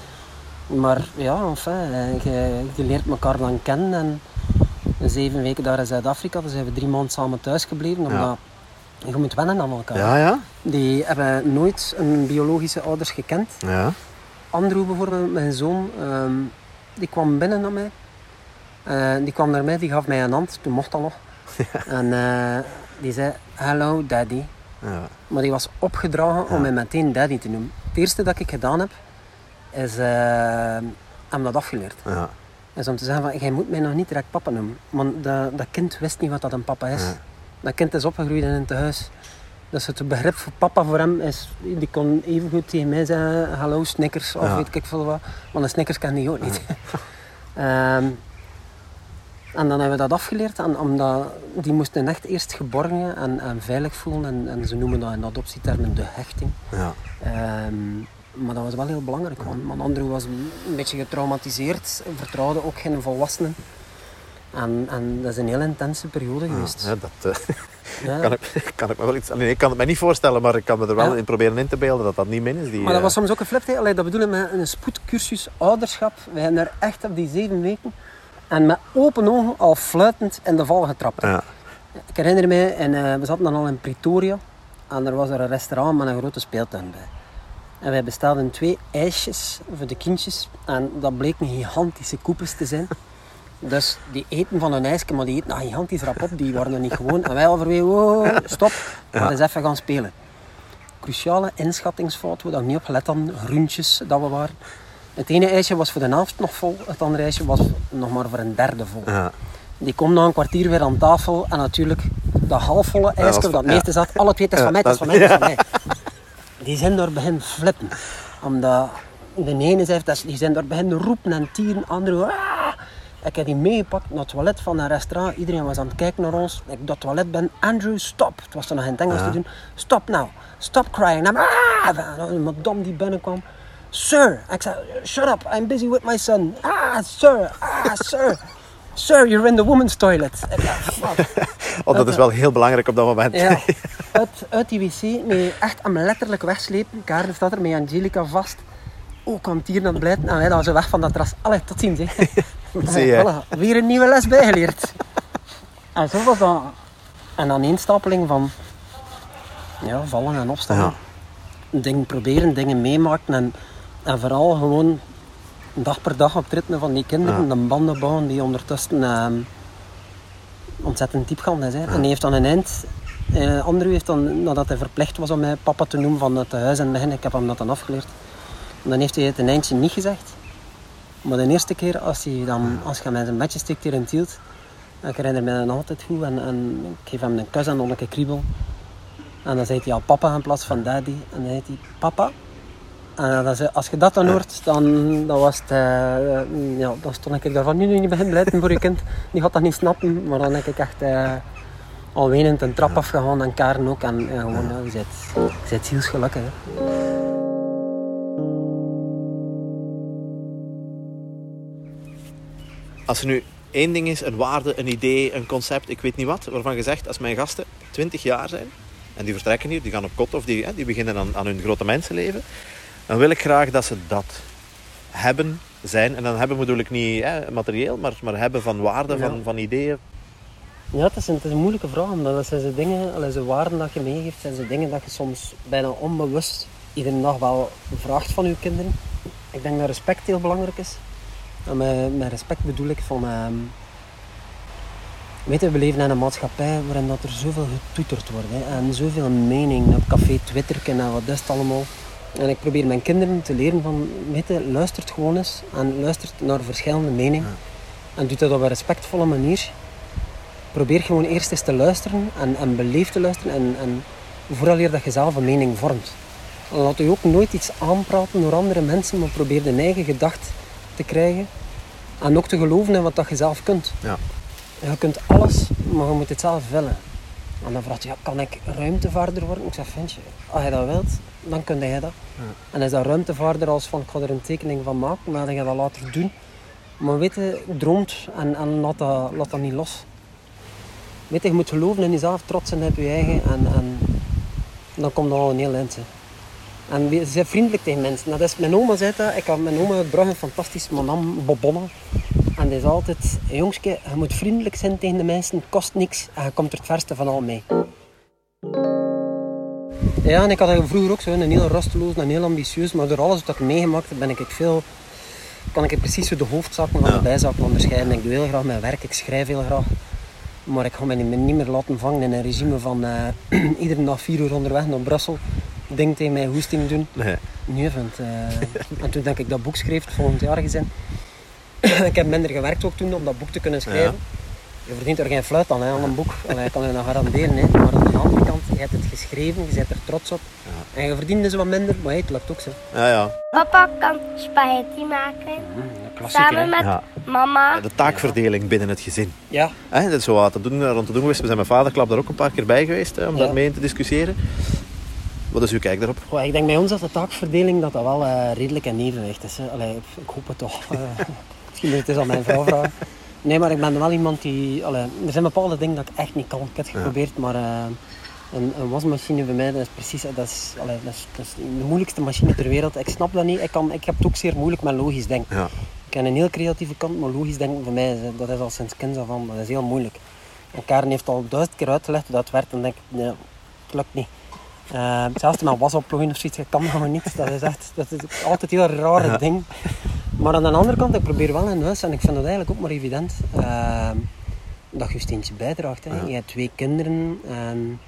Maar ja, enfin, eh, je, je leert elkaar dan kennen. En zeven weken daar in Zuid-Afrika, dan zijn we drie maanden samen thuis gebleven. Omdat je moet wennen aan elkaar. Ja, ja. Die hebben nooit een biologische ouders gekend. Ja. Andrew bijvoorbeeld, mijn zoon, ehm, die kwam binnen naar mij. Eh, die kwam naar mij, die gaf mij een hand, toen mocht dat nog. (laughs) En eh, die zei, hello daddy. ja. Maar die was opgedragen om mij meteen daddy te noemen. Het eerste dat ik gedaan heb, is eh, hem dat afgeleerd. ja. Is om te zeggen van, jij moet mij nog niet direct papa noemen. Want dat, dat kind wist niet wat dat een papa is. Dat kind is opgegroeid in een tehuis. Dus het begrip voor papa voor hem is, die kon even goed tegen mij zeggen, hallo Snickers of Ja. weet ik veel wat. Want een Snickers kan hij ook niet. (laughs) Ehm, en dan hebben we dat afgeleerd, en omdat die moesten echt eerst geborgen en, en veilig voelen. En, en ze noemen dat in adoptietermen de hechting. Ja. Ehm, maar dat was wel heel belangrijk, want mijn Andrew was een beetje getraumatiseerd, vertrouwde ook geen volwassenen. En, en dat is een heel intense periode geweest. Ja, dat eh, (laughs) Ja. kan, ik, (laughs) kan ik me wel iets... Ik kan het me niet voorstellen, maar ik kan me er wel Ja. in proberen in te beelden dat dat niet min is. Die, Maar dat eh, was soms ook een flip. Allee, dat bedoel ik met een spoedcursus ouderschap. We hebben er echt op die zeven weken en met open ogen al fluitend in de val getrapt. Ja. Ik herinner mij, en, eh, we zaten dan al in Pretoria en er was er een restaurant met een grote speeltuin bij. En wij bestelden twee ijsjes voor de kindjes en dat bleken gigantische koepels te zijn. Dus die eten van een ijsje, maar die eten nog gigantisch rap op, die waren er niet gewoon. En wij overwegen, wow, stop, maar eens even gaan spelen. Cruciale inschattingsfout, waar ik niet op gelet groentjes dat we waren. Het ene ijsje was voor de helft nog vol, het andere ijsje was nog maar voor een derde vol. Ja. Die komt na een kwartier weer aan tafel en natuurlijk dat halfvolle ijsje, van- dat ja. meeste zat, alle twee, het is Ja, van mij, het is van dat- mij, het is van mij. Die zijn door beginnen flippen. Omdat de ene zegt, dat is- die zijn door beginnen roepen en tieren, andere "Ah!" Ik heb die meegepakt naar het toilet van een restaurant. Iedereen was aan het kijken naar ons. Ik dat toilet ben. Andrew, stop. Het was dan nog in het Engels Ja. te doen. Stop now. Stop crying. En, ah! En madame die binnenkwam. Sir. Ik zei, shut up. I'm busy with my son. Ah, sir. Ah, sir. Sir, you're in the woman's toilet. (laughs) Oh, dat is wel heel belangrijk op dat moment. Ja, (laughs) uit, uit die wc, met echt hem letterlijk wegslepen. Karen staat er met Angelica vast. Ook aan het hier aan het blijten. En wij dan zo weg van dat terras. Allee, tot ziens. hè. (laughs) Zie je. Voilà, weer een nieuwe les bijgeleerd. En zo was dat een aaneenstapeling van ja, vallen en opstaan. Ja. Dingen proberen, dingen meemaken en, en vooral gewoon dag per dag op het ritme van die kinderen. Ja. Een banden bouwen die ondertussen ehm, ontzettend diep gaan is. Hè. En die heeft dan een eind... eh Andrew heeft dan, nadat hij verplicht was om mij papa te noemen van het huis en begin, ik heb hem dat dan afgeleerd. En dan heeft hij het een eindje niet gezegd. Maar de eerste keer als hij dan, als je met zijn matje stikt hier in het hield, ik herinner me dan altijd goed en, en ik geef hem een kus en dan een kriebel. En dan zei hij al papa in plaats van daddy. En dan zei hij papa. En dan zei, als je dat dan hoort, dan, dan was het, eh, eh, ja, dan stond ik daarvan, nu nu, je begint blijten voor je kind. Die gaat dat niet snappen, maar dan heb ik echt eh, al wenend een trap afgegaan en Karen ook. En ja, gewoon, je zit, je zit zielsgelukkig. Hè. Als er nu één ding is, een waarde, een idee, een concept, ik weet niet wat, waarvan je zegt, als mijn gasten 20 jaar zijn en die vertrekken hier, die gaan op kot of die, hè, die beginnen aan, aan hun grote mensenleven, dan wil ik graag dat ze dat hebben, zijn. En dan hebben bedoel ik niet hè, materieel, maar, maar hebben van waarde, Ja. van, van ideeën. Ja, het is, een, het is een moeilijke vraag, omdat dat zijn ze dingen, ze waarden dat je meegeeft, zijn ze dingen dat je soms bijna onbewust iedere dag wel vraagt van je kinderen. Ik denk dat respect heel belangrijk is. En met, met respect bedoel ik van... ehm, weet je, we leven in een maatschappij waarin dat er zoveel getoeterd wordt. Hè, en zoveel mening op café Twitter en wat is het allemaal. En ik probeer mijn kinderen te leren van, weet je, luistert gewoon eens. En luistert naar verschillende meningen. En doe dat op een respectvolle manier probeer gewoon eerst eens te luisteren en, en beleefd te luisteren en, en vooraleer dat je zelf een mening vormt. En laat je ook nooit iets aanpraten door andere mensen, maar probeer de eigen gedacht te krijgen en ook te geloven in wat dat je zelf kunt. Ja. Je kunt alles, maar je moet het zelf willen. En dan vraagt je, ja, kan ik ruimtevaarder worden? Ik zeg, vind je, als je dat wilt, dan kun jij dat. En is dat ruimtevaarder als van, ik ga er een tekening van maken, maar dan ga je dat later doen. Maar weet je, droomt en, en laat, dat, laat dat niet los. Weet je, je moet geloven in jezelf, trots zijn op je eigen en, en dan komt dat al een heel eind. En we zijn vriendelijk tegen mensen. Dat is, mijn oma zei dat, ik had mijn oma uit Brugge, een fantastisch madame Bobonna. En die is altijd, jongske, je moet vriendelijk zijn tegen de mensen, kost niks en je komt er het verste van al mee. Ja, en ik had vroeger ook zo, een heel rusteloos en heel ambitieus, maar door alles wat ik meegemaakt heb, ben ik veel, kan ik precies de hoofdzaken van de bijzaken onderscheiden. Ik doe heel graag mijn werk, ik schrijf heel graag. Maar ik ga me niet niet meer laten vangen in een regime van eh, (clears throat) iedere dag vier uur onderweg naar Brussel. Ding tegen mijn hoesting doen. Nee. Nee, want, eh, en toen dat ik dat boek schreef, het volgend jaar gezin. (clears throat) ik heb minder gewerkt ook toen om dat boek te kunnen schrijven. Je verdient er geen fluit aan, hè, aan een boek. Allee, ik kan je dat garanderen. Hè. Maar aan de andere kant, je hebt het geschreven, je bent er trots op. En je verdient dus wat minder, maar hey, het lukt ook zo. Ja, ja. Papa kan spaghetti maken. Mm, Samen hè. met Ja. mama. De taakverdeling binnen het gezin. Ja, Hè, dat is zo wat te doen, rond te doen geweest. We zijn met vaderklap daar ook een paar keer bij geweest, hè, om Ja. daarmee in te discussiëren. Wat is uw kijk daarop? Goh, ik denk bij ons dat de taakverdeling dat dat wel eh, redelijk in evenwicht is. Hè. Allee, ik hoop het toch. (laughs) Eh, misschien moet ik het eens aan mijn vrouw vragen. Nee, maar ik ben wel iemand die... Allee, er zijn bepaalde dingen dat ik echt niet kan. Ik heb het geprobeerd, maar eh, een, een wasmachine bij mij, dat is precies... Dat is, allee, dat, is, dat is de moeilijkste machine ter wereld. Ik snap dat niet. Ik, kan, ik heb het ook zeer moeilijk met logisch denken. Ja. Ik heb een heel creatieve kant, maar logisch denken voor mij, is, dat is al sinds kinds af aan. Dat is heel moeilijk. En Karen heeft al duizend keer uitgelegd hoe dat werkt en denk ik, nee, het lukt niet. Uh, hetzelfde met was opplooien of zoiets, dat kan gewoon niet. Dat is echt, dat is altijd een heel rare ding. Maar aan de andere kant, ik probeer wel in huis en ik vind het eigenlijk ook maar evident uh, dat je een steentje bijdraagt. Hè. Ja. Je hebt twee kinderen en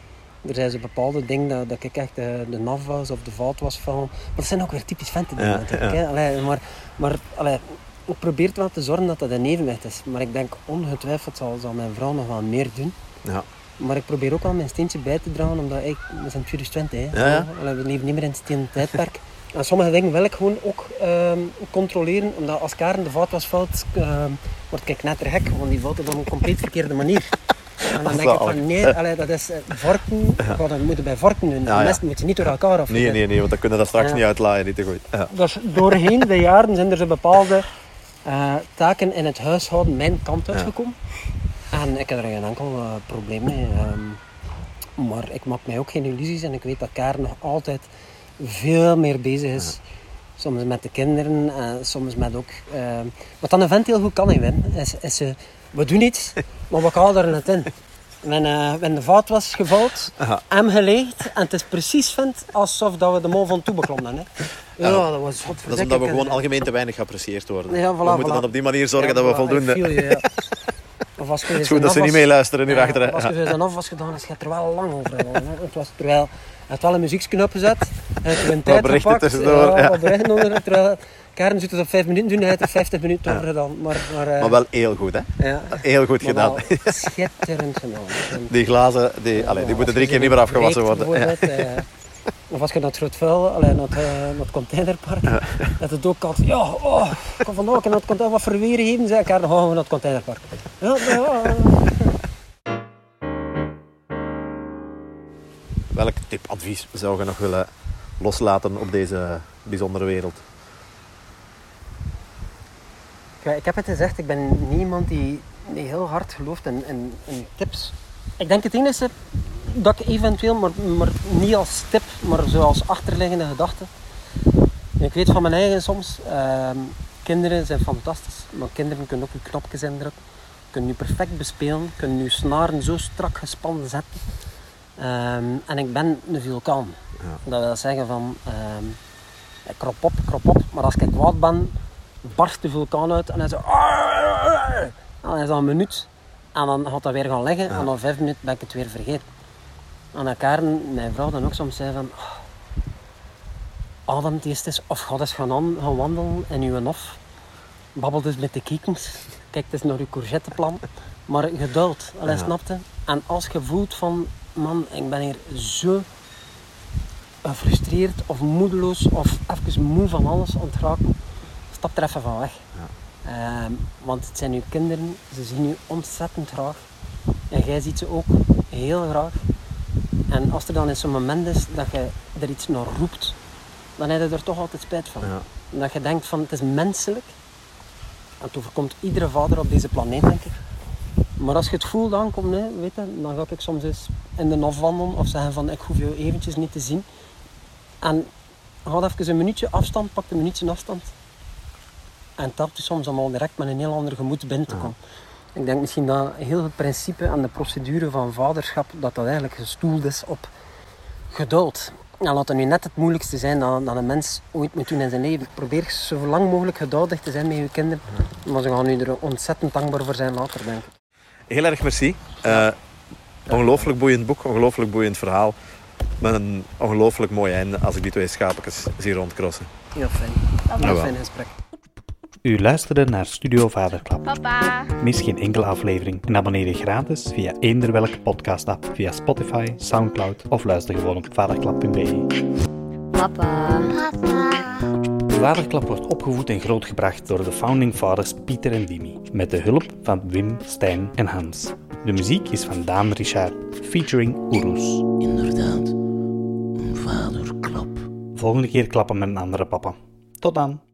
er zijn zo bepaalde dingen dat, dat ik echt de, de naf was of de fout was van. Maar dat zijn ook weer typisch venten dingen Ja, natuurlijk. Hè. Allee, maar maar allee, ik probeer wel te zorgen dat dat in evenwicht is. Maar ik denk ongetwijfeld zal, zal mijn vrouw nog wel meer doen. Ja. Maar ik probeer ook wel mijn steentje bij te dragen, omdat ik, we zijn 2020, hè. Ja, we leven niet meer in het stenen tijdperk. (laughs) En sommige dingen wil ik gewoon ook ehm, controleren, omdat als Karen de fout was fout, ehm, word ik net gek, want die valt op een compleet verkeerde manier. (laughs) En dan denk ik van nee, allee, dat is eh, vorken, ja. dat moeten bij vorken doen. Ja, de ja. mesten moet je niet door elkaar af. Nee, nee, nee, want dan kunnen we dat straks niet uitlaaien, niet te goed. Ja. Dus doorheen de jaren zijn er zo bepaalde eh, taken in het huishouden mijn kant uitgekomen. En ik heb er geen enkel eh, probleem mee. ehm. maar ik maak mij ook geen illusies en ik weet dat Karen nog altijd veel meer bezig is. Soms met de kinderen, en soms met ook... ehm, wat dan een vent heel goed kan in win, is, is eh, we doen iets, maar we halen er net in. Eh, wenn de vaat was gevouwd, hem geleegd en het is precies vindt alsof dat we de mol van toe beklommen. Hè. Ja, Ja, dat was Dat is omdat we gewoon algemeen te weinig geapprecieerd worden. Ja, voilà, we moeten voilà. dan op die manier zorgen dat we voldoende... (laughs) Of als je Het is goed dat ze niet meeluisteren hier Ja, achter. Als je Ja. ze dan afwas gedaan is, gaat er wel lang over. (laughs) Het was terwijl hij had wel een muzieksknop gezet. Hij heeft een tijd gepakt. tussendoor, Ja, ja. onder. Terwijl Karen zit het op vijf minuten doen, hij heeft er 50 minuten over gedaan. Maar, maar, eh, Maar wel heel goed, hè? ja, Heel goed gedaan. schitterend gedaan. (laughs) Die glazen, die, allee, die moeten drie keer niet meer afgewassen worden. Of als je naar het groot vuil, allee, naar, het, eh, naar het containerpark, dat het ook altijd, ja, oh, ik kom vandaag naar het container, wat voor weer geven ze? Karen, gaan we naar het containerpark. Ja, ja, ja. Welk tip, advies zou je nog willen loslaten op deze bijzondere wereld? Ik heb het gezegd, ik ben niet iemand die, die heel hard gelooft in, in, in tips. Ik denk het enige dat ik eventueel, maar, maar niet als tip, maar zo als achterliggende gedachte. Ik weet van mijn eigen soms, ehm, kinderen zijn fantastisch, maar kinderen kunnen ook hun knopjes indrukken, kunnen nu perfect bespelen, kunnen nu snaren zo strak gespannen zetten. Ehm, en ik ben een vulkaan. Ja. Dat wil zeggen van, ehm, ik krop op, krop op, maar als ik kwaad ben, barst de vulkaan uit en hij zo. En dan is dat een minuut. En dan gaat dat weer gaan liggen Ja. en na vijf minuten ben ik het weer vergeten. Dan Karen, mijn vrouw, dan ook soms zei van... "Oh, het eerst eens, of ga eens gaan, aan- gaan wandelen in uw hof. Babbel dus met de kiekens. Kijk eens naar uw courgetteplan. Maar geduld, allee, Ja. snapte? En als je voelt van... Man, ik ben hier zo gefrustreerd of moedeloos of even moe van alles ontraken, stap er even van weg. Ehm, want het zijn uw kinderen, ze zien u ontzettend graag. En jij ziet ze ook heel graag. En als er dan in zo'n moment is dat je er iets naar roept, dan heb je er toch altijd spijt van. Ja. Dat je denkt van het is menselijk. En het overkomt iedere vader op deze planeet, denk ik. Maar als je het voelt aankomt, hè, weet je, dan ga ik soms eens in de hof wandelen of zeggen van ik hoef je eventjes niet te zien. En ga even een minuutje afstand, pak een minuutje afstand. En helpt je soms om al direct met een heel ander gemoed binnen te komen. Ik denk misschien dat heel het principe en de procedure van vaderschap, dat dat eigenlijk gestoeld is op geduld. En laat het nu net het moeilijkste zijn dat, dat een mens ooit moet doen in zijn leven. Probeer zo lang mogelijk geduldig te zijn met je kinderen. Maar ze gaan u er ontzettend dankbaar voor zijn later, denk ik. Heel erg merci. Eh, ongelooflijk boeiend boek, ongelooflijk boeiend verhaal. Met een ongelooflijk mooi einde als ik die twee schapetjes zie rondkrossen. Heel fijn. Jawel. Heel fijn gesprek. U luisterde naar Studio Vaderklap. Papa. Mis geen enkele aflevering en abonneer je gratis via eender welke podcast-app via Spotify, Soundcloud of luister gewoon op vaderklap.be. Papa. Papa. Vaderklap wordt opgevoed en grootgebracht door de founding fathers Pieter en Dimi, met de hulp van Wim, Stijn en Hans. De muziek is van Daan Richard, featuring Oeroes. Inderdaad, een vaderklap. Volgende keer klappen met een andere papa. Tot dan!